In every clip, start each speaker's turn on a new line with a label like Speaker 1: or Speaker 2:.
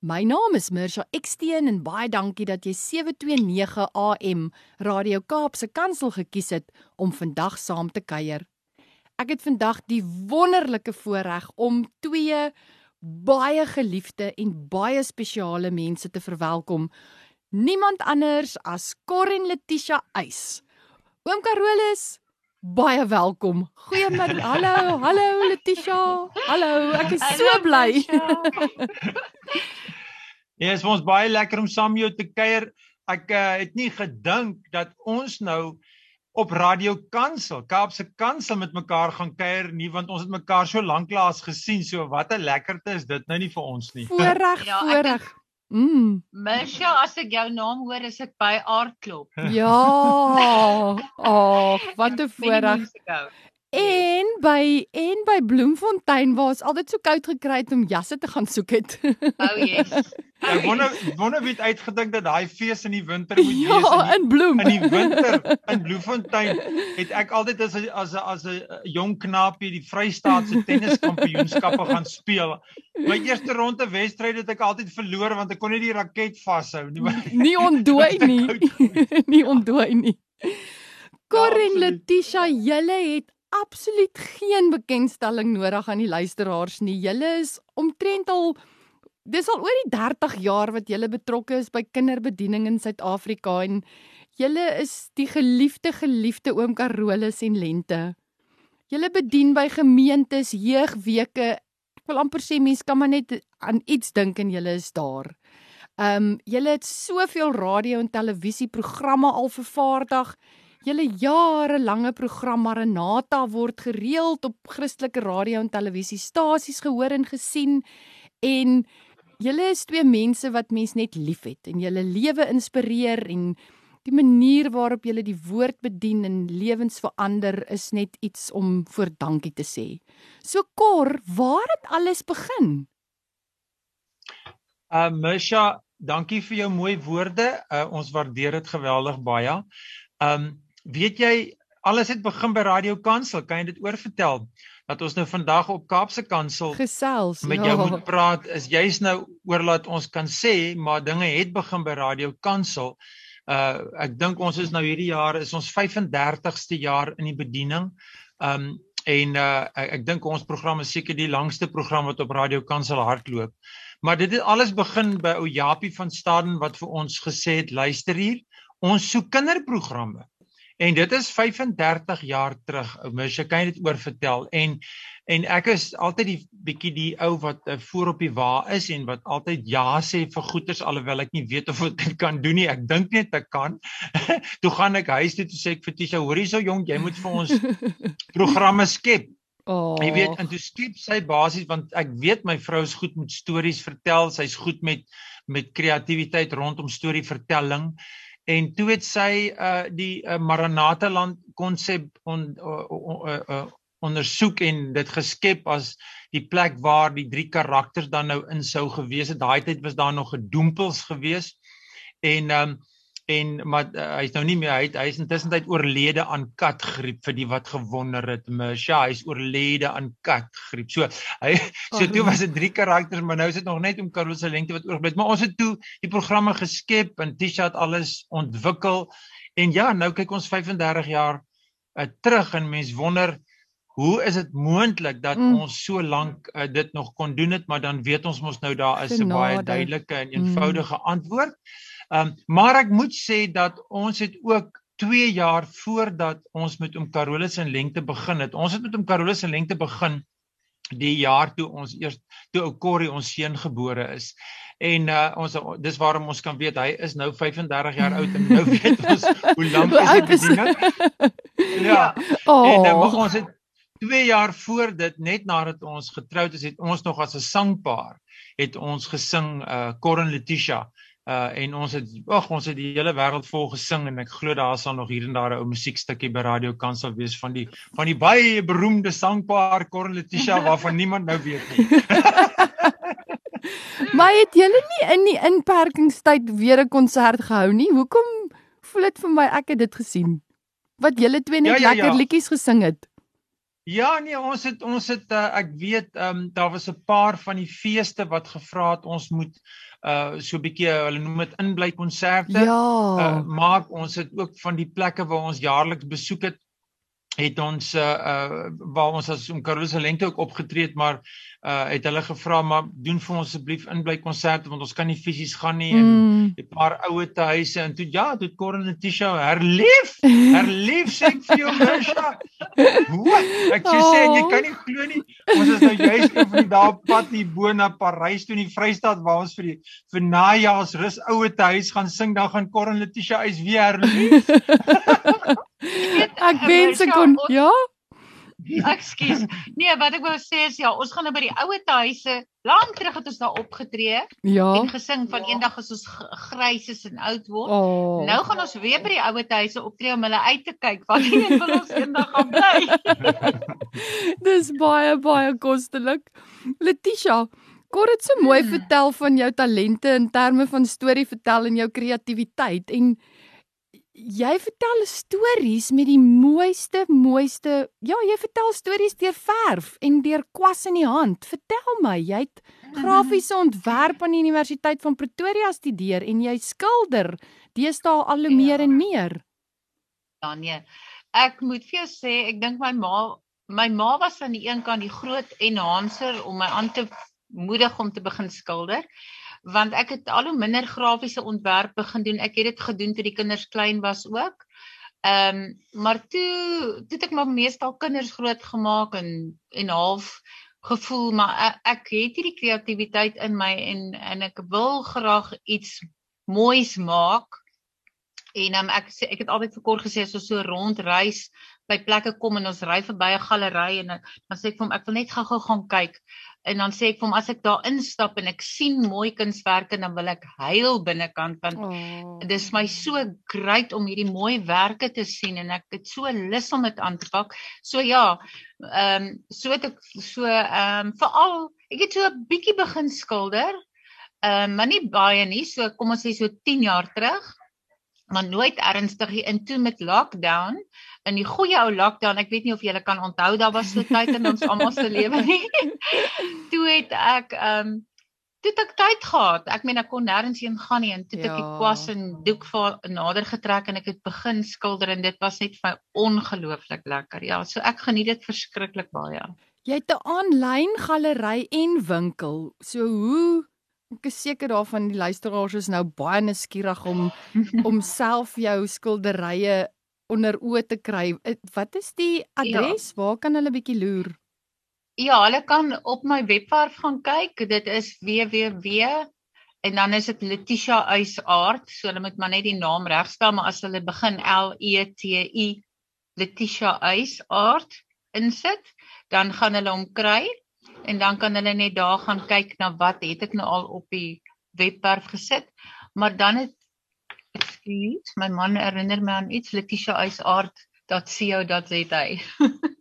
Speaker 1: My naam is Mirsha Eksteen en baie dankie dat jy 729 AM Radio Kaap se kantsel gekies het om vandag saam te kuier. Ek het vandag die wonderlike voorreg om twee baie geliefde en baie spesiale mense te verwelkom. Niemand anders as Corin Letitia Eis. Oom Carolus, baie welkom. Goeiemôre. Hallo, hallo Letitia. Hallo, ek is so bly.
Speaker 2: Ja, dit is vir ons baie lekker om saam jou te kuier. Ek uh, het nie gedink dat ons nou op Radio Kansel, Kaapse Kansel met mekaar gaan kuier nie, want ons het mekaar so lanklaas gesien. So wat 'n lekkerte is dit nou nie vir ons nie.
Speaker 1: Voorreg,
Speaker 3: Ja,
Speaker 1: voorreg. Mm.
Speaker 3: Misha, as ek jou naam hoor, is ek by aardklop.
Speaker 1: Ja. Ag, wat 'n voorreg. En by en by Bloemfontein waar ons altyd so koud gekry het om jasse te gaan soek het.
Speaker 3: Oh yes.
Speaker 2: Ek wonder wonder wie het uitgedink dat daai fees in die winter moet
Speaker 1: ja,
Speaker 2: wees in die,
Speaker 1: in Bloem.
Speaker 2: in die winter in Bloemfontein. Het ek altyd as as as 'n jong knaapie die Vrystaatse tenniskampioenskappe gaan speel. My eerste ronde wedstryd het ek altyd verloor want ek kon nie die raket vashou nie.
Speaker 1: nie ontdooi nie. nie ontdooi nie. Corin
Speaker 2: absoluut.
Speaker 1: Letitia, julle het absoluut geen bekendstelling nodig aan die luisteraars nie. Julle is omtrent al dis al oor die 30 jaar wat julle betrokke is by kinderbediening in Suid-Afrika en julle is die geliefde geliefde oom Carolus en Lente. Julle bedien by gemeentes, jeugweke. Ek wil amper sê mense kan maar net aan iets dink en julle is daar. Ehm um, julle het soveel radio en televisieprogramme al vervaardig. Julle jarelange program Maranatha word gereeld op Christelike radio en televisiestasies gehoor en gesien en julle is twee mense wat mens net liefhet en julle lewe inspireer en die manier waarop julle die woord bedien en lewens verander is net iets om voor dankie te sê. So Kor, waar het alles begin?
Speaker 2: Uh Misha, dankie vir jou mooi woorde. Uh ons waardeer dit geweldig baie. Um weet jy alles het begin by Radio Kansel. Kan jy dit oorvertel? Dat ons nou vandag op Kaapse Kansel
Speaker 1: Gesels.
Speaker 2: met jou moet praat is juis nou oor laat ons kan sê maar dinge het begin by Radio Kansel. Uh ek dink ons is nou hierdie jaar is ons 35ste jaar in die bediening. Um en uh ek, ek dink ons program is seker die langste program wat op Radio Kansel hardloop. Maar dit het alles begin by ou Japie van Staden wat vir ons gesê het luister hier, ons soek kinderprogramme. En dit is 35 jaar terug. Mens jy kan dit oor vertel en en ek is altyd die bietjie die ou wat uh, voor op die wa is en wat altyd ja sê vir goeders alhoewel ek nie weet of ek dit kan doen nie. Ek dink net ek kan. toe gaan ek huis toe toe sê ek vir Tisha, hoorie so jong, jy moet vir ons programme skep.
Speaker 1: Oh.
Speaker 2: Jy weet, en toe skep sy basies want ek weet my vrou is goed met stories vertel, sy's goed met met kreatiwiteit rondom storievertelling. En toe het sy uh die uh, Maranatha land konsep on, uh, uh, uh, ondersoek en dit geskep as die plek waar die drie karakters dan nou in sou gewees het. Daai tyd was daar nog gedoempels gewees. En um en maar uh, hy's nou nie meer hy het, hy is intussen tyd oorlede aan katgriep vir die wat gewonder het. Misha, hy's oorlede aan katgriep. So hy so
Speaker 1: Oh,
Speaker 2: toe was dit drie karakters, maar nou is dit nog net om Karoo se lengte wat oorbly. Maar ons het toe die programme geskep en Tisha het alles ontwikkel. En ja, nou kyk ons 35 jaar uh, terug en mens wonder hoe is dit moontlik dat
Speaker 1: Mm.
Speaker 2: mm. ons so lank uh, dit nog kon doen het, maar dan weet ons mos nou daar is 'n baie duidelike en eenvoudige mm. antwoord. Um maar ek moet sê dat ons het ook 2 jaar voordat ons met oom Carolus in lengte begin het. Ons het met oom Carolus in lengte begin die jaar toe ons eers toe ou Corrie ons seun gebore is. En uh ons dis waarom ons kan weet hy is nou 35 jaar oud en nou weet ons hoe lank is die
Speaker 1: hy?
Speaker 2: bediening. Ja.
Speaker 1: Oh.
Speaker 2: En dan mag ons het 2 jaar voor dit net nadat ons getroud is, het ons nog as 'n sangpaar het ons gesing uh Corin Letitia Uh en ons het ag ons het die hele wêreld vol gesing en ek glo daar sal nog hier en daar 'n ou musiekstukkie by Radio Kansel wees van die van die baie beroemde sangpaar Corin Letitia waarvan niemand nou weet nie.
Speaker 1: maar het julle nie in die inperkingstyd weer 'n konsert gehou nie? Hoekom voel dit vir my ek het dit gesien? Wat julle twee net ja, ja, lekker ja. liedjies gesing het.
Speaker 2: Ja nee, ons het ons het uh, ek weet ehm um, daar was 'n paar van die feeste wat gevra het ons moet uh so 'n bietjie hulle noem dit inbly konserte.
Speaker 1: Ja.
Speaker 2: Uh, maar ons het ook van die plekke waar ons jaarliks besoek het het ons uh, uh waar ons as om Caroline Lente ook opgetree het maar uh het hulle gevra maar doen vir ons asseblief inbly konserte want ons kan nie fisies gaan nie en mm. 'n paar oue te huise en toe ja toe Corin en Tisha herleef herleef sê ek vir jou Misha ek sê oh. jy kan nie glo nie ons is nou juist op die daar pad hier bo na Parys toe in die Vrystaat waar ons vir die vir najaars rus oue te huis gaan sing dan gaan Corin Tisha is weer herleef
Speaker 1: ek wens ek kon ja
Speaker 3: Ekskuus. Nee, wat ek wou sê is ja, ons gaan nou by die ouer huise. Lank terug het ons daar opgetree
Speaker 1: ja.
Speaker 3: en gesing van ja. eendag as ons grys is en oud word. Oh. Nou gaan ons weer by die ouer huise optree om hulle uit te kyk wat een van ons eendag gaan bly.
Speaker 1: Dis baie baie kostelik. Letitia, kort dit so mooi hmm. vertel van jou talente in terme van storie vertel en jou kreatiwiteit en jy vertel stories met die mooiste mooiste ja jy vertel stories deur verf en deur kwas in die hand. Vertel my jy het grafiese ontwerp aan die universiteit van Pretoria studeer en jy skilder deesdae al hoe meer ja. en meer.
Speaker 3: Ja nee. Ek moet vir jou sê ek dink my ma my ma was aan die een kant die groot enhancer om my aan te moedig om te begin skilder want ek het al hoe minder grafiese ontwerp begin doen. Ek het dit gedoen toe die kinders klein was ook. Ehm um, maar toe toe ek maar meestal kinders groot gemaak en en half gevoel maar ek, ek het hierdie kreatiwiteit in my en en ek wil graag iets moois maak. En um, ek sê ek het altyd vir kort gesê as ons so rondreis by plekke kom en ons ry verby 'n galery en dan sê ek vir hom ek wil net gou-gou gaan kyk en dan sê ek vir hom as ek daar instap en ek sien mooi kunswerke dan wil ek huil binnekant want oh. dit is my so great om hierdie mooi werke te sien en ek het so lus om dit aan te pak. So ja, ehm um, so het ek so ehm um, veral ek het so 'n bietjie begin skilder. Ehm um, maar nie baie nie, so kom ons sê so 10 jaar terug. Maar nooit ernstig hier in toe met lockdown in die goeie ou lockdown, ek weet nie of julle kan onthou daar was so tyd in ons almal se lewe nie. toe het ek ehm um, toe het ek tyd gehad. Ek meen ek kon nêrens heen gaan nie en toe het ja. ek die kwas en doek nader getrek en ek het begin skilder en dit was net vir ongelooflik lekker. Ja, so ek geniet dit verskriklik baie.
Speaker 1: Jy het 'n aanlyn galery en winkel. So hoe Ek is seker daarvan die luisteraars is nou baie nuuskierig om om self jou skilderye onder oë te kry. Wat is die adres? Ja. Waar kan hulle bietjie loer?
Speaker 3: Ja, hulle kan op my webwerf gaan kyk. Dit is www en dan is dit Letitia Uysart. So hulle moet maar net die naam regspel, maar as hulle begin L E T I Letitia Uysart insit, dan gaan hulle hom kry en dan kan hulle net daar gaan kyk na wat het ek nou al op die webwerf gesit. Maar dan het Ekskuus, my man herinner my aan iets letitiaisart.co.za.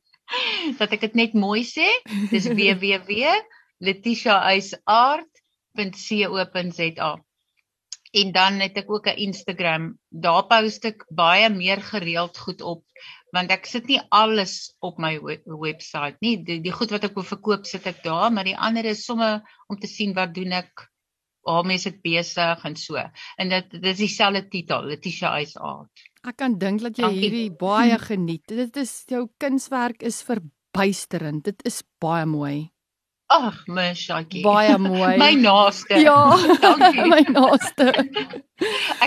Speaker 3: dat ek dit net mooi sê. Dis www.letitiaisart.co.za. En dan het ek ook 'n Instagram. Daar post ek baie meer gereeld goed op want ek sit nie alles op my webwerf nie. Die, die goed wat ek wil verkoop sit ek daar, maar die ander is sommer om te sien wat doen ek waarmee is ek besig en so. En dit dis dieselfde titel, Letitia Ice Art.
Speaker 1: Ek kan dink dat jy Dankie. hierdie baie geniet. Dit is jou kunswerk is verbuisterend. Dit is baie mooi.
Speaker 3: Ag, my Shakie.
Speaker 1: Baie mooi.
Speaker 3: my naaste.
Speaker 1: Ja. Dankie. my naaste.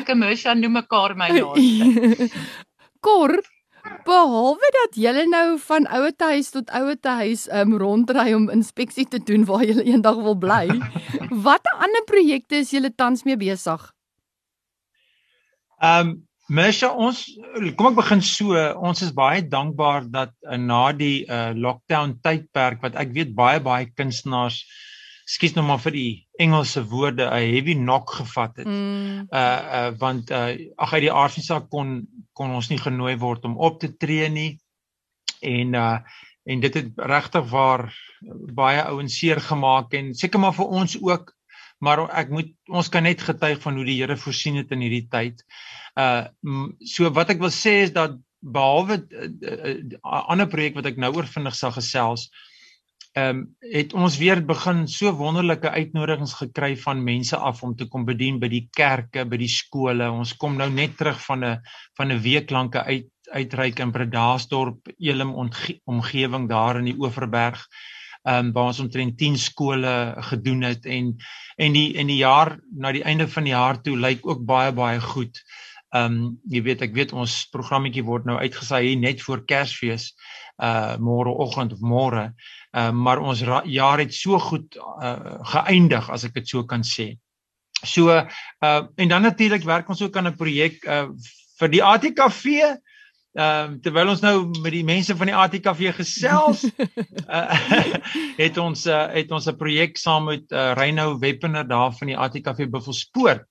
Speaker 3: ek en Misha noem mekaar my naaste.
Speaker 1: Kor, Behalwe dat julle nou van ouer huis tot ouer huis um rondry om inspeksie te doen waar julle eendag wil bly, watter ander projekte is julle tans mee besig?
Speaker 2: Um Mesha ons kom ek begin so ons is baie dankbaar dat uh, na die uh, lockdown tydperk wat ek weet baie baie kunstenaars skuis nou maar vir die Engelse woorde 'n heavy knock gevat het. Mm. Uh uh want uh ag uit die aardse kon kon ons nie genooi word om op te tree nie. En uh en dit het regtig waar baie ouens seer gemaak en seker maar vir ons ook maar ek moet ons kan net getuig van hoe die Here voorsien het in hierdie tyd. Uh so wat ek wil sê is dat behalwe 'n uh, uh, uh, ander projek wat ek nou oor vinnig sal gesels, ehm um, het ons weer begin so wonderlike uitnodigings gekry van mense af om te kom bedien by die kerke, by die skole. Ons kom nou net terug van 'n van 'n week lanke uit uitreik in Bredasdorp, Elim omgewing daar in die Oeverberg. Ehm um, waar ons omtrent 10 skole gedoen het en en die in die jaar na die einde van die jaar toe lyk ook baie baie goed. Ehm um, jy weet ek weet ons programmetjie word nou uitgesaai hier net voor Kersfees uh môreoggend of môre. Ehm uh, maar ons jaar het so goed uh geëindig as ek dit so kan sê. So uh en dan natuurlik werk ons ook aan 'n projek uh vir die ATKV. Ehm uh, terwyl ons nou met die mense van die ATKV gesels, uh, het ons uh, het ons 'n projek saam met uh, Reynou Weppener daar van die ATKV Buffelspoort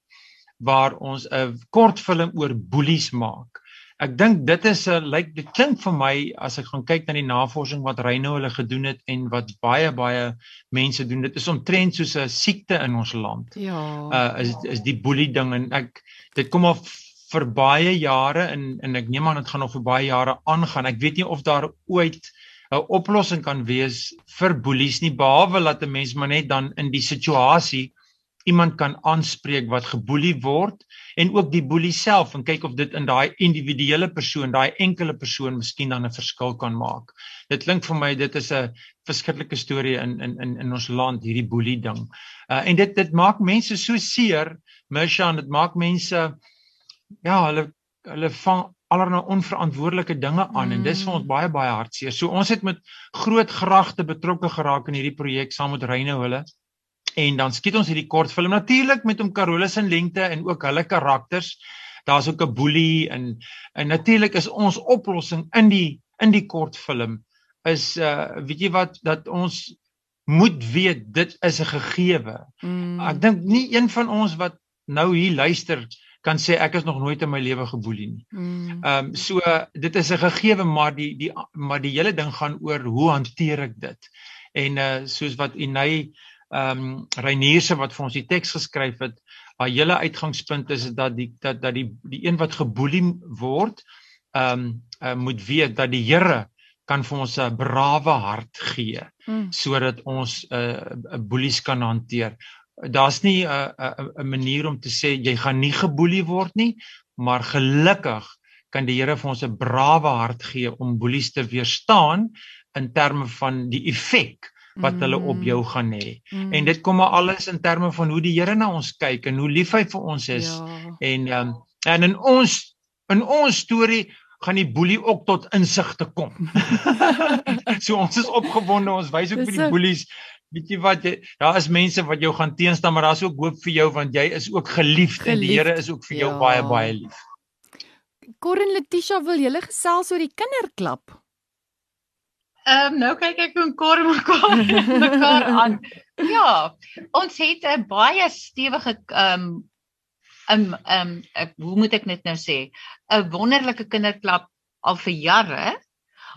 Speaker 2: waar ons 'n kortfilm oor boelies maak. Ek dink dit is 'n lyk like, dit klink vir my as ek gaan kyk na die navorsing wat Reyno hulle gedoen het en wat baie baie mense doen. Dit is omtrent soos 'n siekte in ons land.
Speaker 1: Ja.
Speaker 2: Uh is is die boelie ding en ek dit kom al vir baie jare en en ek neem aan dit gaan nog vir baie jare aangaan. Ek weet nie of daar ooit 'n oplossing kan wees vir boelies nie behalwe dat 'n mens maar net dan in die situasie iemand kan aanspreek wat geboelie word en ook die boelie self en kyk of dit in daai individuele persoon, daai enkele persoon miskien dan 'n verskil kan maak. Dit klink vir my dit is 'n verskriklike storie in in in in ons land hierdie boelie ding. Uh en dit dit maak mense so seer, Misha, dit maak mense ja, hulle hulle vang allerlei onverantwoordelike dinge aan mm. en dis vir ons baie baie hartseer. So ons het met groot gragte betrokke geraak in hierdie projek saam met Reyne hulle en dan skiet ons hierdie kortfilm natuurlik met hom Carolus en Lengte en ook hulle karakters. Daar's ook 'n boelie en en natuurlik is ons oplossing in die in die kortfilm is uh weet jy wat dat ons moet weet dit is 'n gegewe. Mm. Ek dink nie een van ons wat nou hier luister kan sê ek is nog nooit in my lewe geboelie nie. Mm. Ehm um, so dit is 'n gegewe maar die die maar die hele ding gaan oor hoe hanteer ek dit. En uh soos wat Inay ehm um, Reinierse wat vir ons die teks geskryf het, haar hele uitgangspunt is dat die dat dat die die een wat geboelie word, ehm um, uh, moet weet dat die Here kan vir ons 'n brawe hart gee mm. sodat ons 'n uh, 'n boelies kan hanteer. Daar's nie 'n uh, 'n uh, 'n manier om te sê jy gaan nie geboelie word nie, maar gelukkig kan die Here vir ons 'n brawe hart gee om boelies te weerstaan in terme van die effek wat hulle op jou mm. gaan hê. Mm. En dit kom maar alles in terme van hoe die Here na ons kyk en hoe lief hy vir ons is. Ja. En um, en in ons in ons storie gaan die boelie ook tot insig te kom. so ons is opgewonde, ons wys ook vir die boelies Weet jy wat jy daar is mense wat jou gaan teenstaan maar daar's ook hoop vir jou want jy is ook geliefd, geliefd. en die Here is ook vir jou ja. baie baie lief.
Speaker 1: Corin Letitia wil julle gesels oor die kinderklub.
Speaker 3: Ehm um, nou kyk ek hoe kor mekaar mekaar aan. Ja, ons het 'n baie stewige ehm um, ehm um, ehm um, hoe moet ek dit nou sê? 'n Wonderlike kinderklub al vir jare.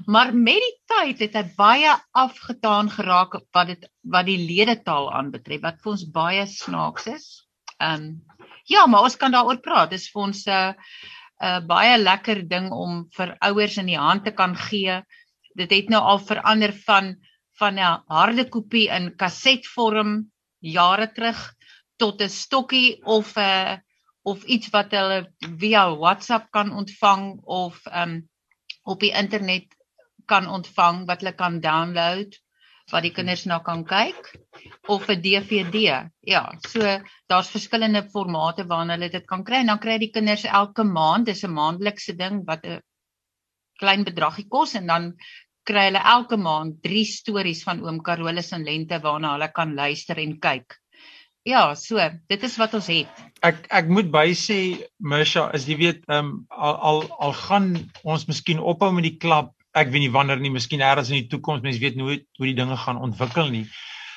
Speaker 3: Maar met die tyd het hy baie afgetaan geraak wat dit wat die ledetaal aanbetref wat vir ons baie snaaks is. Ehm um, ja, maar ons kan daaroor praat. Dit is vir ons 'n uh, 'n uh, baie lekker ding om vir ouers in die hand te kan gee dit het nou al verander van van 'n harde kopie in kasetvorm jare terug tot 'n stokkie of 'n uh, of iets wat hulle via WhatsApp kan ontvang of um op die internet kan ontvang wat hulle kan download wat die kinders nou kan kyk of 'n DVD. Ja, so daar's verskillende formate waarna hulle dit kan kry en dan kry die kinders elke maand, dis 'n maandelikse ding wat 'n klein bedragie kos en dan kry hulle elke maand 3 stories van oom Carolus en Lente waarna hulle kan luister en kyk. Ja, so, dit is wat ons het.
Speaker 2: Ek ek moet by sê Misha, as jy weet, ehm um, al, al al gaan ons miskien ophou met die klub. Ek weet nie wanneer nie, miskien eers in die toekoms, mense weet nooit hoe die dinge gaan ontwikkel nie.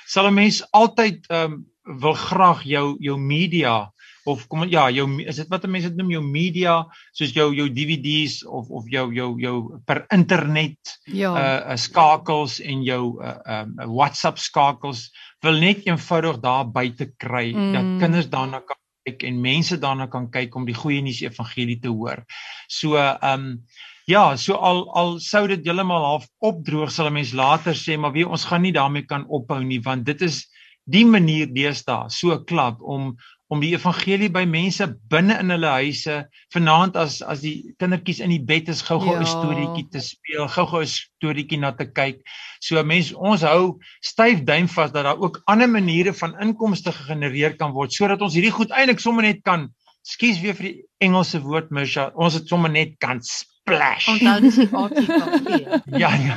Speaker 2: sal 'n mens altyd ehm um, wil graag jou jou media of kom ja, jou is dit wat mense noem jou media soos jou jou DVD's of of jou jou jou per internet
Speaker 1: ja.
Speaker 2: uh skakels en jou uh um uh, WhatsApp skakels wil net eenvoudig daar buite kry mm. dat kinders daarna kan kyk en mense daarna kan kyk om die goeie nuus evangelie te hoor. So um Ja, so al al sou dit heeltemal half opdroog sal 'n mens later sê, maar wie ons gaan nie daarmee kan ophou nie want dit is die manier deesdae so klap om om die evangelie by mense binne in hulle huise vanaand as as die kindertjies in die bed is gou-gou 'n ja. storieetjie te speel, gou-gou 'n storieetjie na te kyk. So mense ons hou styf duim vas dat daar ook ander maniere van inkomste gegenereer kan word sodat ons hierdie goed eintlik sommer net kan skuis weer vir die Engelse woord Misha, ons het sommer net kan splash.
Speaker 3: Onthou dis die artikel.
Speaker 2: ja, ja.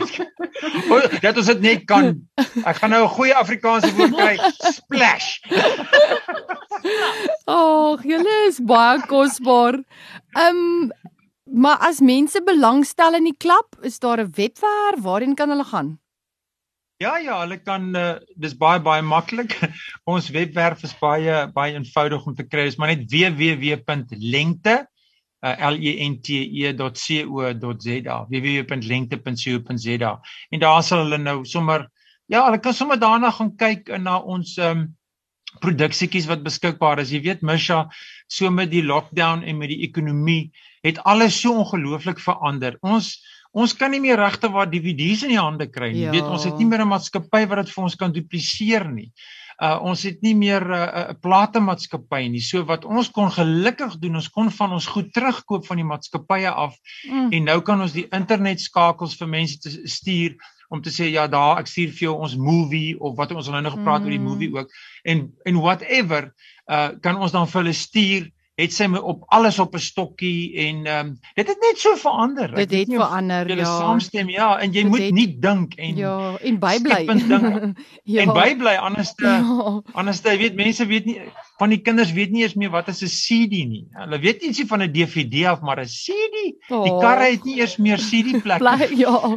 Speaker 2: O, dat ons dit net kan. Ek gaan nou 'n goeie Afrikaanse woord kry. Splash.
Speaker 1: Ag, julle is baie kosbaar. Ehm um, maar as mense belangstel in die klub, is daar 'n webwerf waarheen kan hulle gaan?
Speaker 2: Ja ja, hulle kan uh, dis baie baie maklik. Ons webwerf is baie baie eenvoudig om te kry. Dis maar net www.lengte uh, lente.co.za www.lente.co.za en daar sal hulle nou sommer ja, hulle kan sommer daarna gaan kyk na ons um, produksietjies wat beskikbaar is. Jy weet Misha, so met die lockdown en met die ekonomie het alles so ongelooflik verander. Ons ons kan nie meer regte waar DVD's in die hande kry nie. Jy ja. weet, ons het nie meer 'n maatskappy wat dit vir ons kan dupliseer nie uh, ons het nie meer 'n uh, uh, platemaatskappy nie. So wat ons kon gelukkig doen, ons kon van ons goed terugkoop van die maatskappye af mm. en nou kan ons die internet skakels vir mense te stuur om te sê ja, daar ek stuur vir jou ons movie of wat ons nou nog gepraat mm. oor die movie ook en en whatever uh kan ons dan vir hulle stuur het sy my op alles op 'n stokkie en ehm um, dit het net so verander.
Speaker 1: Dit het verander,
Speaker 2: ja. Saamstem, ja, en jy dit moet het, nie dink en
Speaker 1: Ja, en bybly.
Speaker 2: ja. En bybly anders te ja. anders te weet mense weet nie van die kinders weet nie eens meer wat is 'n CD nie. Hulle weet nie ietsie van 'n DVD af, maar 'n CD. Oh. Die karre het nie eers meer CD plek
Speaker 1: nie. Ja.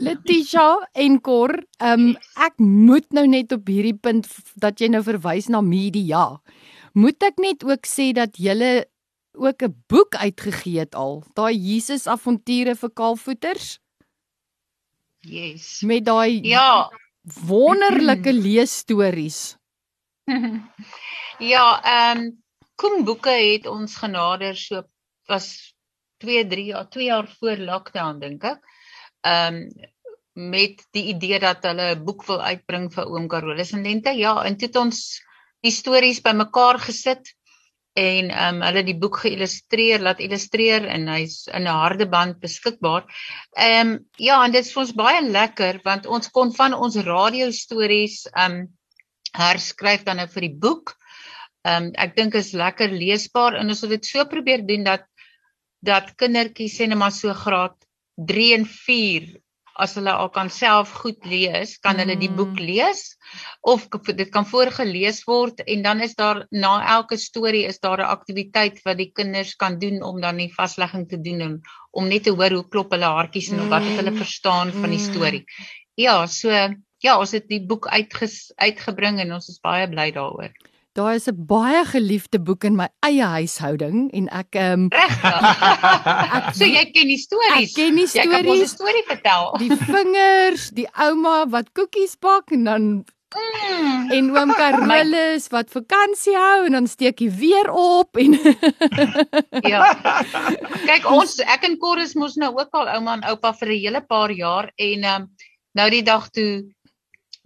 Speaker 1: Letitia en Cor, ehm um, ek moet nou net op hierdie punt dat jy nou verwys na media. Moet ek net ook sê dat julle ook 'n boek uitgegee het al, daai Jesus avonture vir kaalvoeters?
Speaker 3: Yes.
Speaker 1: Met daai Ja, wonderlike leesstories.
Speaker 3: ja, ehm um, Koen Boeke het ons genader so was 2 3 jaar 2 jaar voor lockdown dink ek. Ehm um, met die idee dat hulle 'n boek wil uitbring vir oom Carolus en Lente. Ja, en toe het ons die stories bymekaar gesit en ehm um, hulle die boek geïllustreer, laat illustreer en hy's in 'n harde band beskikbaar. Ehm um, ja, en dit is vir ons baie lekker want ons kon van ons radio stories ehm um, herskryf dan nou vir die boek. Ehm um, ek dink is lekker leesbaar en ons het dit so probeer doen dat dat kindertjies sê net maar so graad 3 en 4 as hulle al kan self goed lees, kan hulle die boek mm. lees of dit kan voorgeles word en dan is daar na elke storie is daar 'n aktiwiteit wat die kinders kan doen om dan die vaslegging te doen en om net te hoor hoe klop hulle hartjies en wat het hulle mm. verstaan van die storie. Ja, so ja, ons het die boek uitges, uitgebring en ons is baie bly daaroor.
Speaker 1: Daar is 'n baie geliefde boek in my eie huishouding en ek ehm um,
Speaker 3: ek so jy ken die stories.
Speaker 1: Ek ken die stories. Jy kan
Speaker 3: ons 'n storie vertel.
Speaker 1: Die vingers, die ouma wat koekies bak en dan mm. en oom Carolus wat vakansie hou en dan steek hy weer op en
Speaker 3: Ja. Kyk ons ek en Corus mos nou ook al ouma en oupa vir 'n hele paar jaar en ehm um, nou die dag toe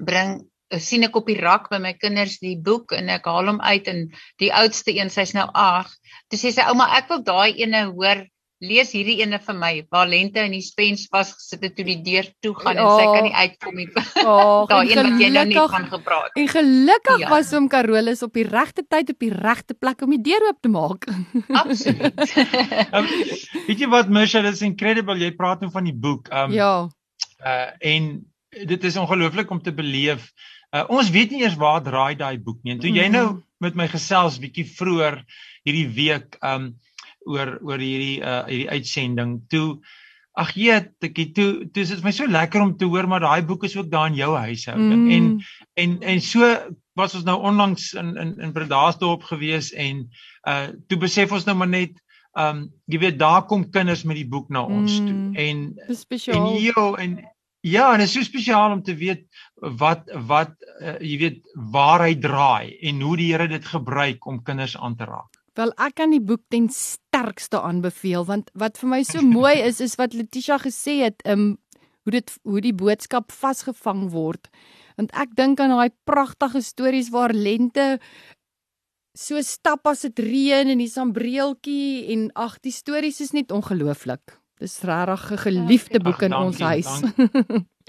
Speaker 3: bring sien ek op die rak by my kinders die boek en ek haal hom uit en die oudste een sy's nou 8. Toe sê sy ouma ek wil daai ene hoor lees hierdie ene vir my waar lente in die spens vasgesit het toe die deur toe gaan en sy kan nie uitkom nie.
Speaker 1: Oh,
Speaker 3: daai een wat jy nou nie van gepraat het.
Speaker 1: En gelukkig ja. was hom Carolus op die regte tyd op die regte plek om die deur oop te maak.
Speaker 3: Absoluut.
Speaker 2: um, weet jy wat Misha dit is incredible jy praat nou van die boek. Um,
Speaker 1: ja.
Speaker 2: Uh en dit is ongelooflik om te beleef. Uh, ons weet nie eers waar draai daai boek nie. En toe jy nou mm-hmm. met my gesels bietjie vroeër hierdie week um oor oor hierdie uh hierdie uitsending, toe ag jee, tikkie toe toe is dit my so lekker om te hoor maar daai boek is ook daar in jou huishouding
Speaker 1: Mm.
Speaker 2: en en en so was ons nou onlangs in in in Bredasdorp gewees en uh toe besef ons nou maar net um jy weet daar kom kinders met die boek na ons
Speaker 1: Mm.
Speaker 2: toe en
Speaker 1: Dis
Speaker 2: en
Speaker 1: spesiaal.
Speaker 2: jo en ja en dit is so spesiaal om te weet wat wat uh, jy weet waar hy draai en hoe die Here dit gebruik om kinders aan te raak.
Speaker 1: Wel ek kan die boek ten sterkste aanbeveel want wat vir my so mooi is is wat Letitia gesê het, um hoe dit hoe die boodskap vasgevang word. Want ek dink aan daai pragtige stories waar lente so stap as dit reën en die sambreeltjie en ag die stories is net ongelooflik. Dis regtig 'n geliefde boek in
Speaker 2: Ag,
Speaker 1: ons
Speaker 2: dankie,
Speaker 1: huis.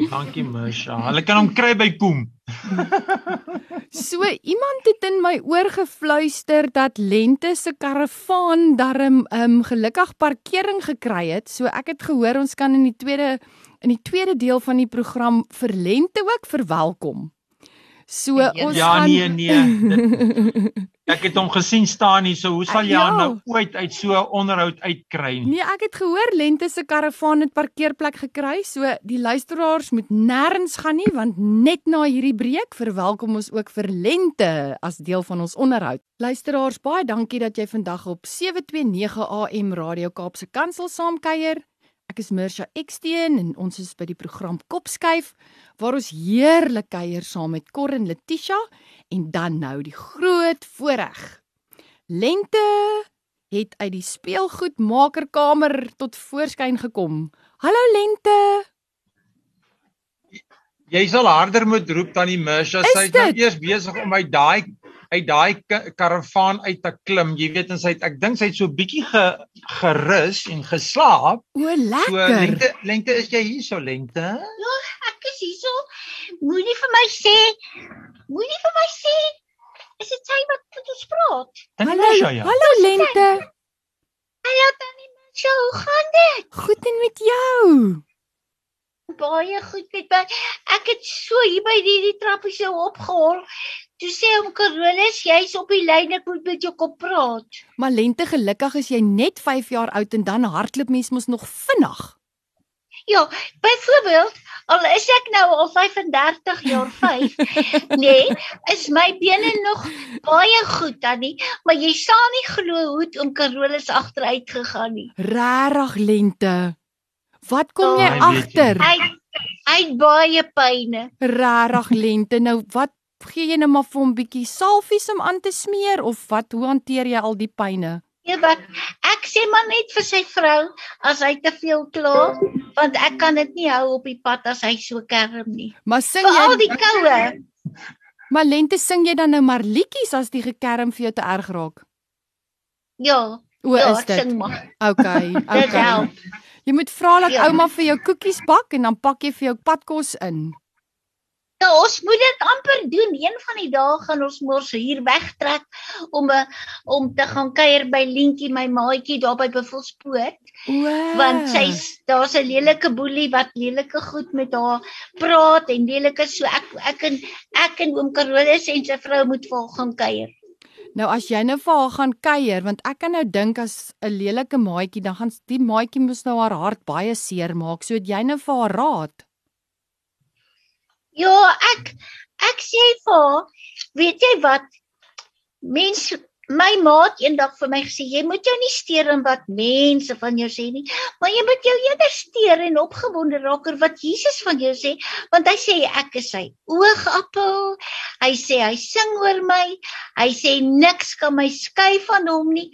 Speaker 2: Dankie Misha. Hulle kan hom kry by Poem.
Speaker 1: So iemand het in my oor gefluister dat Lente se karavaan darm um gelukkig parkering gekry het. So ek het gehoor ons kan in die tweede in die tweede deel van die program vir Lente ook verwelkom. So ons
Speaker 2: Ja
Speaker 1: gaan
Speaker 2: nee nee. Dit, ek het hom gesien staan hier, so hoe sal jy
Speaker 1: Ja.
Speaker 2: nou ooit uit so 'n onderhoud uitkry?
Speaker 1: Nee, ek het gehoor Lente se karavaan het parkeerplek gekry. So die luisteraars moet nêrens gaan nie want net na hierdie breek verwelkom ons ook vir Lente as deel van ons onderhoud. Luisteraars, baie dankie dat jy vandag op 729 AM Radio Kaapse Kansel saamkuier. Ek is Mirsha Eksteen en ons is by die program Kopskuif waar ons heerlik kuier saam met Cor en Letitia en dan nou die groot voorreg. Lente het uit die speelgoedmakerkamer tot voorskyn gekom. Hallo Lente.
Speaker 2: Jy sal harder moet roep Misha.
Speaker 1: Is
Speaker 2: Sy is nou eers besig om uit daai uit daai ka- karavaan uit te klim. Jy weet en sy het, ek dink sy het so bietjie ge, gerus en geslaap.
Speaker 1: O,
Speaker 2: So
Speaker 1: lekker.
Speaker 2: lengte lengte is jy hier so lengte?
Speaker 4: Ek is hierso. Moenie vir my sê. Moenie vir my sê. Is dit sy wat met ons praat?
Speaker 2: Dan
Speaker 1: Hallo,
Speaker 2: ja.
Speaker 1: hallo Lente.
Speaker 4: Hallo tannie Mitchell, hoe gaan dit?
Speaker 1: Goed en met jou?
Speaker 4: Baie goed met my. Ek het so hier by die, die trappie so opgehol. Toe sê hom Carolus, jy's op die lyn, ek moet met jou kom praat.
Speaker 1: Maar Lente, gelukkig is jy net 5 jaar oud en dan hardloop mens mos nog vinnig.
Speaker 4: Ja, byvoorbeeld, al is ek nou al 35 jaar 5, nee, is my bene nog baie goed tannie, maar jy sal nie glo hoe het oom Carolus agteruit gegaan nie.
Speaker 1: Regtig Lente. Wat kom
Speaker 2: weet jy.
Speaker 1: agter?
Speaker 4: Hy hy het baie pyne.
Speaker 1: Regtig Lente. Nou wat gee jy nou maar vir hom bietjie salfies om aan te smeer of wat? Hoe hanteer jy al die pyne?
Speaker 4: Ja, wat ek sê maar net vir sy vrou as hy te veel kla, want ek kan dit nie hou op die pad as hy so kerm nie.
Speaker 1: Maar sing
Speaker 4: Veral
Speaker 1: jy
Speaker 4: die koue.
Speaker 1: Maar Lente sing jy dan nou maar liedjies as die gekerm vir jou te erg raak?
Speaker 4: Ja,
Speaker 1: O,
Speaker 4: ja,
Speaker 1: is dit?
Speaker 4: sing maar.
Speaker 1: Okay, okay. Jy moet vra dat
Speaker 4: Ja.
Speaker 1: ouma vir jou koekies bak en dan pak jy vir jou padkos in.
Speaker 4: Ja, ons moet dit amper doen. Een van die dae gaan ons mos hier wegtrek om 'n om te gaan kuier by Lientjie, my maatjie daar by Buffelspoort,
Speaker 1: O.
Speaker 4: want sy's daar's 'n lelike boelie wat lelike goed met haar praat en lelike so ek ek en ek en oom Carolus en sy vrou moet vir haar gaan kuier.
Speaker 1: Nou as jy nou vir haar gaan kuier, want ek kan nou dink as 'n lelike maatjie, dan gaan die maatjie mos nou haar hart baie seer maak. So het jy nou vir haar raad.
Speaker 4: Ja, ek ek sê vir haar, weet jy wat? Mense my maat eendag vir my gesê, jy moet jou nie steur in wat mense van jou sê nie, maar jy moet jou eerder steur en opgewonde raak oor wat Jesus van jou sê, want hy sê ek is sy oogappel. Hy sê hy sing oor my. Hy sê niks kan my skei van hom nie.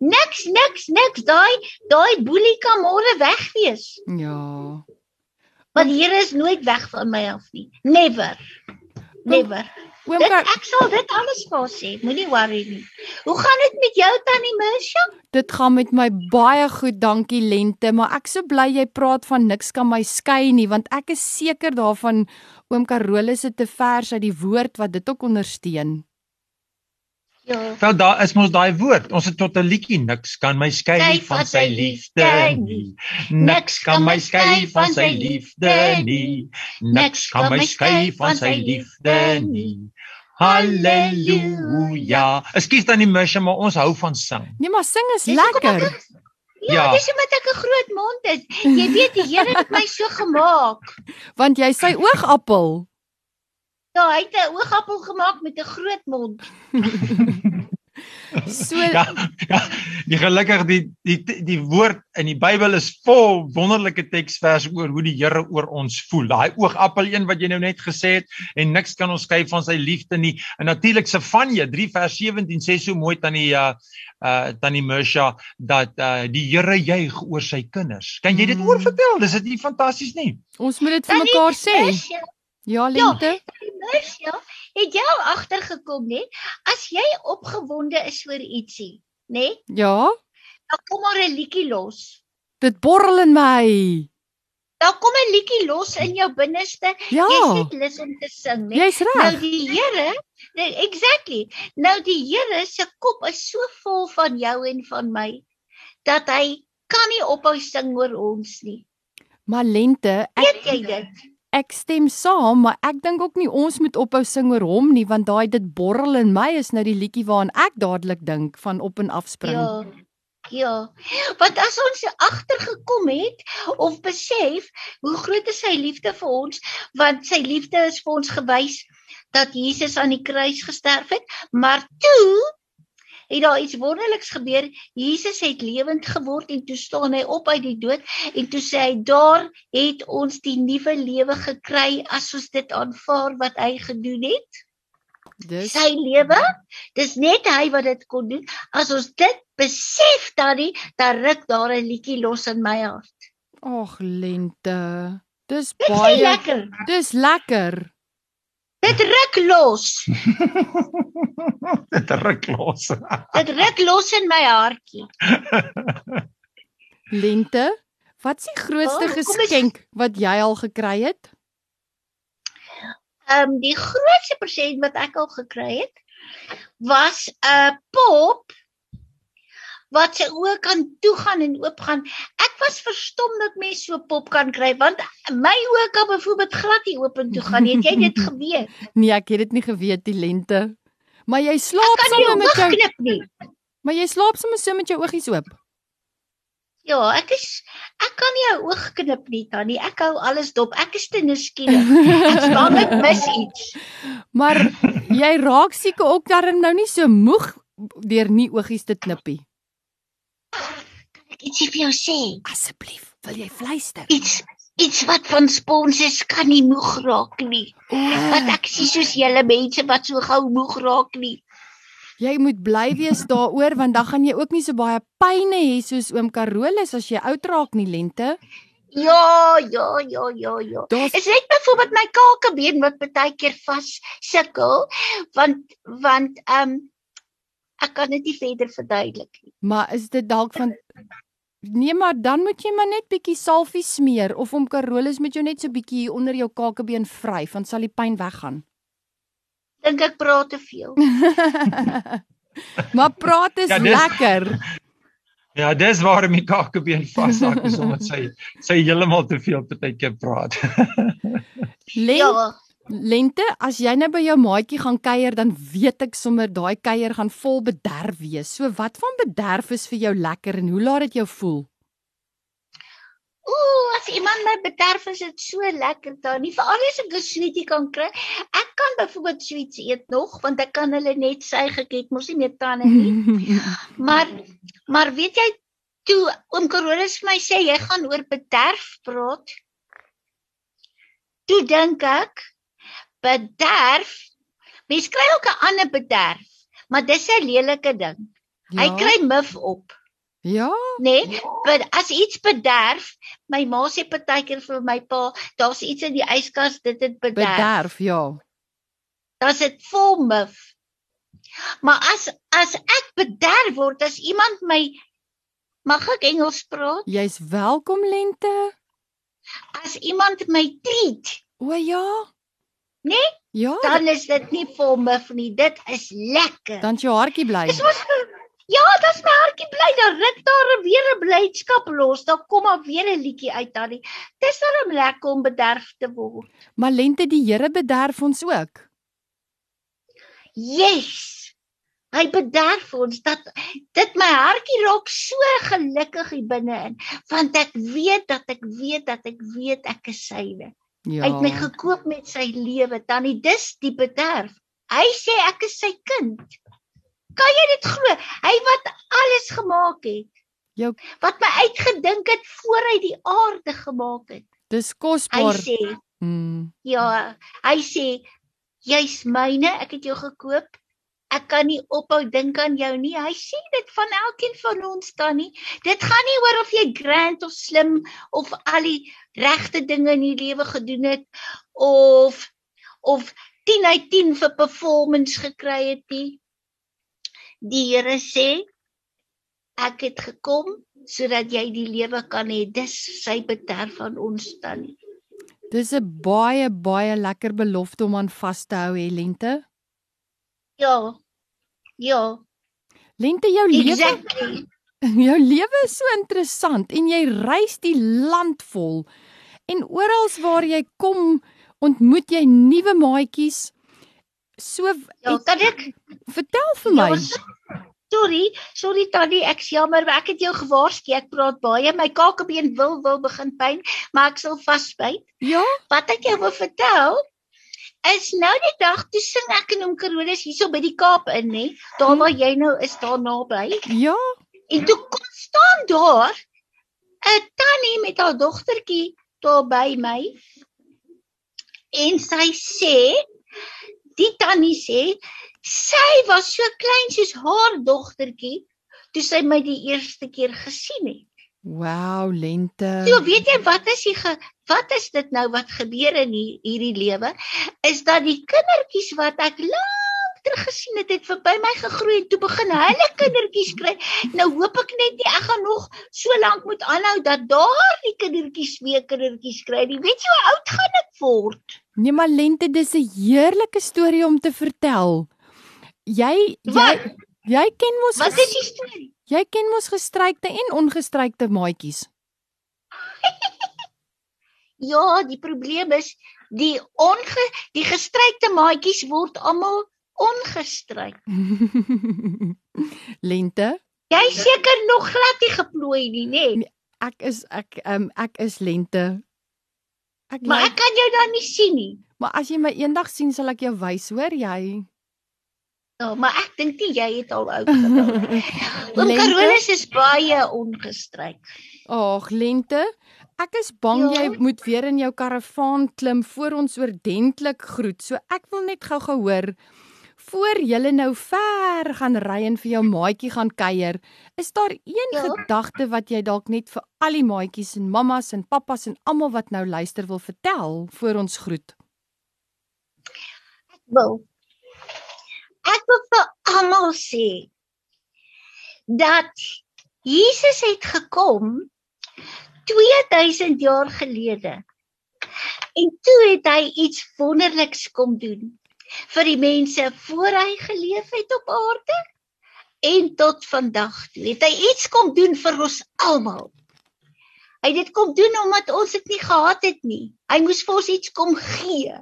Speaker 4: Niks, niks, niks. Daai daai boelie kan môre weg wees.
Speaker 1: Ja.
Speaker 4: Maar die Here is nooit weg van my af nie. Never. Never.
Speaker 1: Oom
Speaker 4: Dit,
Speaker 1: Kar,
Speaker 4: ek sal dit alles vir sê. Moenie worry nie. Hoe gaan dit met jou tannie Misha?
Speaker 1: dit gaan met my baie goed, dankie Lente, maar ek so bly jy praat van niks kan my skei nie, want ek is seker daarvan oom Carolus het te vers uit die woord wat dit ook ondersteun.
Speaker 4: Ja.
Speaker 2: Wel daar is mos daai woord. Ons het tot 'n liedjie niks kan my skei
Speaker 4: Skei
Speaker 2: van sy liefde nie. Niks kan my skei van sy liefde nie. Niks kan my skei van sy liefde nie. Halleluja. Ekskuus dan die missie, maar ons hou van sing.
Speaker 1: Nee, maar sing is
Speaker 4: Dis
Speaker 1: lekker.
Speaker 4: ek- Ja,
Speaker 2: Ja.
Speaker 4: dis omdat ek 'n groot mond het. Jy weet die Here het my so gemaak.
Speaker 1: Want jy sy oogappel.
Speaker 4: Ja, hy het 'n oogappel gemaak met 'n groot mond.
Speaker 1: So
Speaker 2: Ja, ja, die gelukkig die die die woord in die Bybel is vol wonderlike teksverse oor hoe die Here oor ons voel. Daai oogappel een wat jy nou net gesê het en niks kan ons skei van sy liefde nie. En natuurlik Sefanje 3 vers 17 sê so mooi tannie uh uh tannie Mersha dat uh die Here juig oor sy kinders. Kan jy dit
Speaker 1: Mm.
Speaker 2: oor vertel? Dis dit nie fantasties nie?
Speaker 1: ons moet dit vir mekaar sê.
Speaker 4: Mersha,
Speaker 1: Ja, Lente.
Speaker 4: Mersha, het jy al agtergekom, né? As jy opgewonde is oor ietsie, né?
Speaker 1: Ja,
Speaker 4: Dan kom maar 'n liedjie los.
Speaker 1: dit borrel in my.
Speaker 4: Dan kom 'n liedjie los in jou binneste.
Speaker 1: Ja,
Speaker 4: Jy's net lus om te sing, né?
Speaker 1: jy's
Speaker 4: Nou
Speaker 1: reg.
Speaker 4: die Here, nee, exactly. Nou die Here se kop is so vol van jou en van my dat hy kan nie ophou sing oor ons nie.
Speaker 1: Maar Lente, ek
Speaker 4: Weet jy dit?
Speaker 1: Ek stem saam, maar ek dink ook nie ons moet ophou sing oor hom nie, want daai dit borrel in my is nou die liedjie waaraan ek dadelik dink van op en af spring.
Speaker 4: Ja. Ja. Want as ons agtergekom het of besef hoe groot is sy liefde vir ons, want sy liefde is vir ons gewys dat Jesus aan die kruis gesterf het, maar toe het daar iets wonderliks gebeur. Jesus het lewend geword en toe staan hy op uit die dood en toe sê hy daar het ons die nuwe lewe gekry as ons dit aanvaar wat hy gedoen het.
Speaker 1: Dis
Speaker 4: Sy lewe, dis net hy wat dit kon doen. As ons dit besef dan nie, dan ruk daar 'n liedjie los in my hart.
Speaker 1: Ag Lente. Dis baie
Speaker 4: lekker.
Speaker 1: Dis lekker.
Speaker 4: Dit ruk los.
Speaker 2: Dit ruk los.
Speaker 4: Dit ruk los in my hartjie.
Speaker 1: Lente, wat is die grootste
Speaker 4: Oh,
Speaker 1: geskenk wat jy al gekry het?
Speaker 4: Ehm um, die grootste persent wat ek al gekry het was 'n pop wat sy oë kan toegaan en oopgaan. Ek was verstom dat mens so pop kan kry want my oë kan byvoorbeeld glad nie oop en toe gaan nie. Het jy dit geweet?
Speaker 1: Nee, ek het dit nie geweet die Lente. Maar jy slaap sommer met jou
Speaker 4: knip nie?
Speaker 1: Maar jy slaap sommer so met jou oogies oop.
Speaker 4: Ja, ek is ek kan nie 'n oog knip nie, Tannie. Ek hou alles dop. Ek is te nuuskierig. Ek's bang ek mis iets.
Speaker 1: Maar jy raak seker ook darm nou nie so moeg deur nie oogies te knippie.
Speaker 4: Ek ietsie vir jou sê.
Speaker 1: Asseblief, wil jy fluister?
Speaker 4: Iets iets wat van spons is kan nie moeg raak nie. Want
Speaker 1: O,
Speaker 4: ek sien soos julle mense wat so gou moeg raak nie.
Speaker 1: jy moet bly wees daaroor want dan gaan jy ook nie so baie pyne hê soos oom Carolus as jy oud raak nie Lente.
Speaker 4: Ja, ja, ja, ja, ja.
Speaker 1: Daar's
Speaker 4: Is net byvoorbeeld my kakebeen wat baie keer vas sukkel want want ehm um, ek kan dit nie verder verduidelik nie.
Speaker 1: Maar is dit dalk van Nee, maar dan moet jy maar net bietjie salfie smeer of oom Carolus moet jou net so bietjie hier onder jou kakebeen vryf, dan sal die pyn weggaan.
Speaker 4: Dink ek praat te veel.
Speaker 1: maar praat is
Speaker 2: Ja,
Speaker 1: ja,
Speaker 2: dis-
Speaker 1: lekker.
Speaker 2: Ja, dis waarom die kakebeen vashak is omdat sy sy heeltemal te veel partykeer praat.
Speaker 1: Len,
Speaker 4: Ja.
Speaker 1: Lente, as jy nou by jou maatjie gaan kuier, dan weet ek sommer daai kuier gaan vol bederf wees. So wat van bederf is vir jou lekker en hoe laat dit jou voel?
Speaker 4: Ooh, as iemand my bederf is dit so lekker dan. Nie veral as ek 'n sweetie kan kry. Ek kan byvoorbeeld sweets eet nog want ek kan hulle net suig ek het mos nie meer tande nie. Maar maar weet jy toe oom Carolus vir my sê jy gaan oor bederf praat. Toe dink ek bederf. Mens kry ook 'n ander bederf, maar dis 'n lelike ding. Ja? Hy kry mif op,
Speaker 1: Ja?
Speaker 4: Nee? Maar as iets bederf, my ma sê partykeer vir my pa, daar's iets in die yskas, dit het bederf.
Speaker 1: bederf, ja.
Speaker 4: dan's dit vol mif. Maar as as ek bederf word as iemand my mag ek Engels praat?
Speaker 1: Jy's welkom Lente.
Speaker 4: As iemand my treat,
Speaker 1: O ja.
Speaker 4: Nee?
Speaker 1: Ja,
Speaker 4: dan is dit nie vol mif nie. Dit is lekker.
Speaker 1: dan jou hartjie bly.
Speaker 4: Dis mos Ja, dis my hartjie bly. Dan ruk daar weer 'n blydskap los. Dan kom maar weer 'n liedjie uit dan. Dis darem lekker om bederf te word.
Speaker 1: Maar Lente, die Here bederf ons ook.
Speaker 4: Yes. Hy bederf ons dat dit my hartjie raak so gelukkig hier binne-in want ek weet dat ek weet dat ek weet ek is syne.
Speaker 1: Ja.
Speaker 4: Hy het my gekoop met sy lewe. Tannie, dis die bederf. Hy sê ek is sy kind. Kan jy dit glo? Hy wat alles gemaak het.
Speaker 1: Jou
Speaker 4: Wat my uitgedink het voor hy die aarde gemaak het.
Speaker 1: dis
Speaker 4: Hy
Speaker 1: kosbaar.
Speaker 4: sê,
Speaker 1: Mm.
Speaker 4: ja, hy sê jy's myne, ek het jou gekoop. Ek kan nie ophou dink aan jou nie. Hy sê dit van elkeen van ons tannie. Dit gaan nie oor of jy grand of slim of al die regte dinge in die lewe gedoen het of of 10 uit 10 vir performance gekry het nie. Die Here sê ek het gekom sodat jy die lewe kan hê. Dis sy bederf van ons tannie.
Speaker 1: Dis 'n baie baie lekker belofte om aan vas te hou, hè, Lente.
Speaker 4: Ja. Ja,
Speaker 1: Lente, jou lewe,
Speaker 4: exactly.
Speaker 1: jou lewe is so interessant en jy reis die land vol. En oral waar jy kom, ontmoet jy nuwe maatjies. So
Speaker 4: Ja, kan ek
Speaker 1: vertel vir my.
Speaker 4: Ja, sorry, sorry Tannie, ek jammer, maar ek het jou gewaarsku. Ek praat baie. My kakebeen wil wil begin pyn, maar ek sal vasbyt.
Speaker 1: Ja,
Speaker 4: Wat ek jou wil vertel is nou die dag toe sing ek in Oom Carolus hierso by die Kaap in, nê? Daar waar jy nou is, daar naby.
Speaker 1: ja.
Speaker 4: En toe kom staan daar 'n tannie met haar dogtertjie daar by my. En sy sê, die tannie sê, sy was so klein soos haar dogtertjie toe sy my die eerste keer gesien het.
Speaker 1: Wow, Lente.
Speaker 4: So weet jy wat is die ge, wat is dit nou wat gebeur in hier, hierdie lewe? Is dat die kindertjies wat ek lank terug gesien het, het verby my gegroei en toe begin hulle kindertjies kry. Nou hoop ek net nie ek gaan nog so lank moet aanhou dat daardie kindertjies weer kindertjies kry. nie. Weet jy hoe oud gaan ek word?
Speaker 1: Nee, maar Lente, dis 'n heerlike storie om te vertel. Jy jy
Speaker 4: Wat?
Speaker 1: jy ken mos
Speaker 4: Wat is die storie?
Speaker 1: jy ken mos gestrykte en ongestrykte maatjies.
Speaker 4: Ja, die probleem is die onge die gestrykte maatjies word almal ongestryk.
Speaker 1: Lente,
Speaker 4: Jy seker nog glad nie geplooi nie, nê? Nee.
Speaker 1: ek is ek um, ek is Lente. Ek
Speaker 4: Maar
Speaker 1: lyk-
Speaker 4: ek kan jou dan nie sien nie.
Speaker 1: maar as jy my eendag sien, sal ek jou wys, hoor jy?
Speaker 4: Ja, maar ek dink nie jy het al oud geword. Oom? Carolus is baie ongestryk.
Speaker 1: Ag, Lente, ek is bang
Speaker 4: Ja?
Speaker 1: jy moet weer in jou karavaan klim voor ons oordentlik groet. So ek wil net gou-gou hoor voor jy nou ver gaan ry en vir jou maatjie gaan kuier, is daar een
Speaker 4: Ja?
Speaker 1: gedagte wat jy dalk net vir al die maatjies en mammas en pappas en almal wat nou luister wil vertel voor ons groet?
Speaker 4: Wil. Ek wil vir almal sê dat Jesus het gekom 2000 jaar gelede. En toe het hy iets wonderliks kom doen vir die mense voor hy geleef het op aarde en tot vandag toe. Het hy iets kom doen vir ons almal. Hy het dit kom doen omdat ons dit nie gehad het nie. Hy moes vir ons iets kom gee.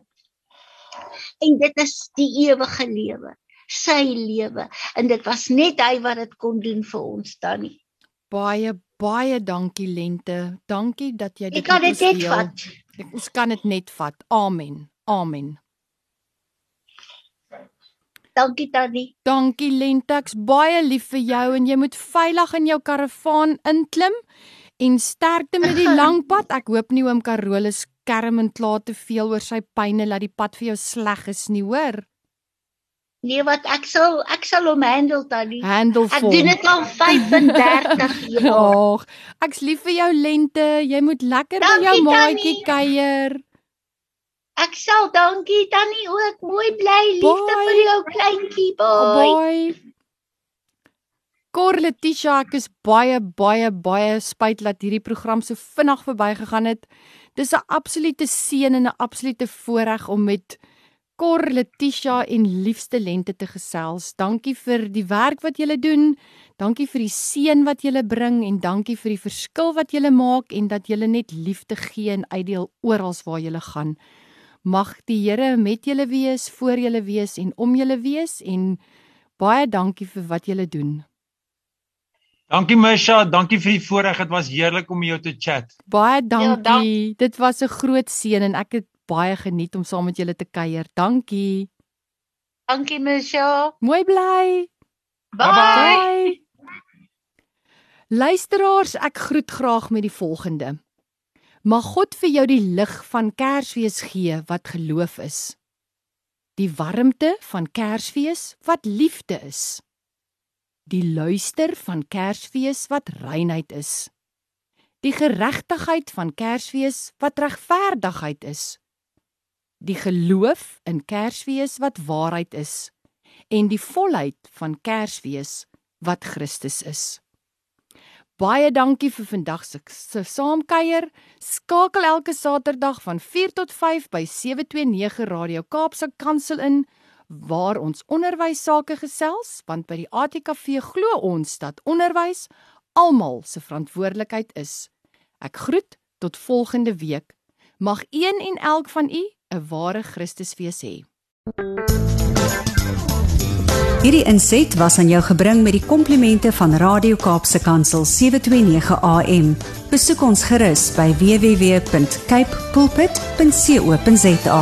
Speaker 4: En dit is die ewige lewe, sy lewe. En dit was net hy wat dit kon doen vir ons tannie.
Speaker 1: Baie baie dankie Lente. Dankie dat jy dit
Speaker 4: Ek kan dit net
Speaker 1: deel.
Speaker 4: vat.
Speaker 1: Ek- Ons kan dit net vat. Amen. Amen.
Speaker 4: Dankie tannie.
Speaker 1: Dankie Lente, ek's baie lief vir jou en jy moet veilig in jou karavaan inklim en sterkte met die lang pad. Ek hoop nie oom Carolus kerm en kla te veel oor sy pyne dat die pad vir jou sleg is nie, hoor.
Speaker 4: Nee, wat ek sal ek sal hom handle tannie.
Speaker 1: Handel
Speaker 4: Ek
Speaker 1: vol.
Speaker 4: doen dit al 35 jaar.
Speaker 1: Ag, ek's lief vir jou Lente. Jy moet lekker by jou
Speaker 4: Dankie,
Speaker 1: maatjie kuier.
Speaker 4: Ek sal dankie tannie ook. Mooi bly liefde
Speaker 1: Bye.
Speaker 4: vir jou kleintjie. Bye.
Speaker 1: Bye. Cor Letitia, ek is baie baie baie spyt dat hierdie program so vinnig verbygegaan het. Dis 'n absolute seën en 'n absolute voorreg om met Cor Letitia en liefste Lente te gesels. Dankie vir die werk wat julle doen. Dankie vir die seën wat julle bring en dankie vir die verskil wat julle maak en dat julle net liefde gee en uitdeel oral waar julle gaan. Mag die Here met julle wees, voor julle wees en om julle wees en Baie dankie vir wat julle doen.
Speaker 2: Dankie Misha, dankie vir die voorreg. Dit was heerlik om jou te chat.
Speaker 1: Baie dankie.
Speaker 3: Ja, dank-
Speaker 1: Dit was 'n groot seën en ek het baie geniet om saam met julle te kuier. Dankie.
Speaker 3: Dankie Michelle.
Speaker 1: Mooi bly.
Speaker 3: Bye.
Speaker 1: Bye. Luisteraars, ek groet graag met die volgende. Mag God vir jou die lig van Kersfees gee wat geloof is. Die warmte van Kersfees wat liefde is. Die luister van Kersfees wat reinheid is. Die geregtigheid van Kersfees wat regverdigheid is. Die geloof in Kersfees wat waarheid is en die volheid van Kersfees wat Christus is. Baie dankie vir vandag se se saamkuier. Skakel elke Saterdag van 4 tot 5 by 729 Radio Kaapse Kansel in waar ons onderwys sake gesels, want by die ATKV glo ons dat onderwys almal se verantwoordelikheid is. Ek groet tot volgende week. Mag een en elk van u 'n ware Christusfees hê.
Speaker 5: Hierdie inset was aan jou gebring met die komplimente van Radio Kaapse Kansel 729 AM. Besoek ons gerus by www.cape pulpit.co.za.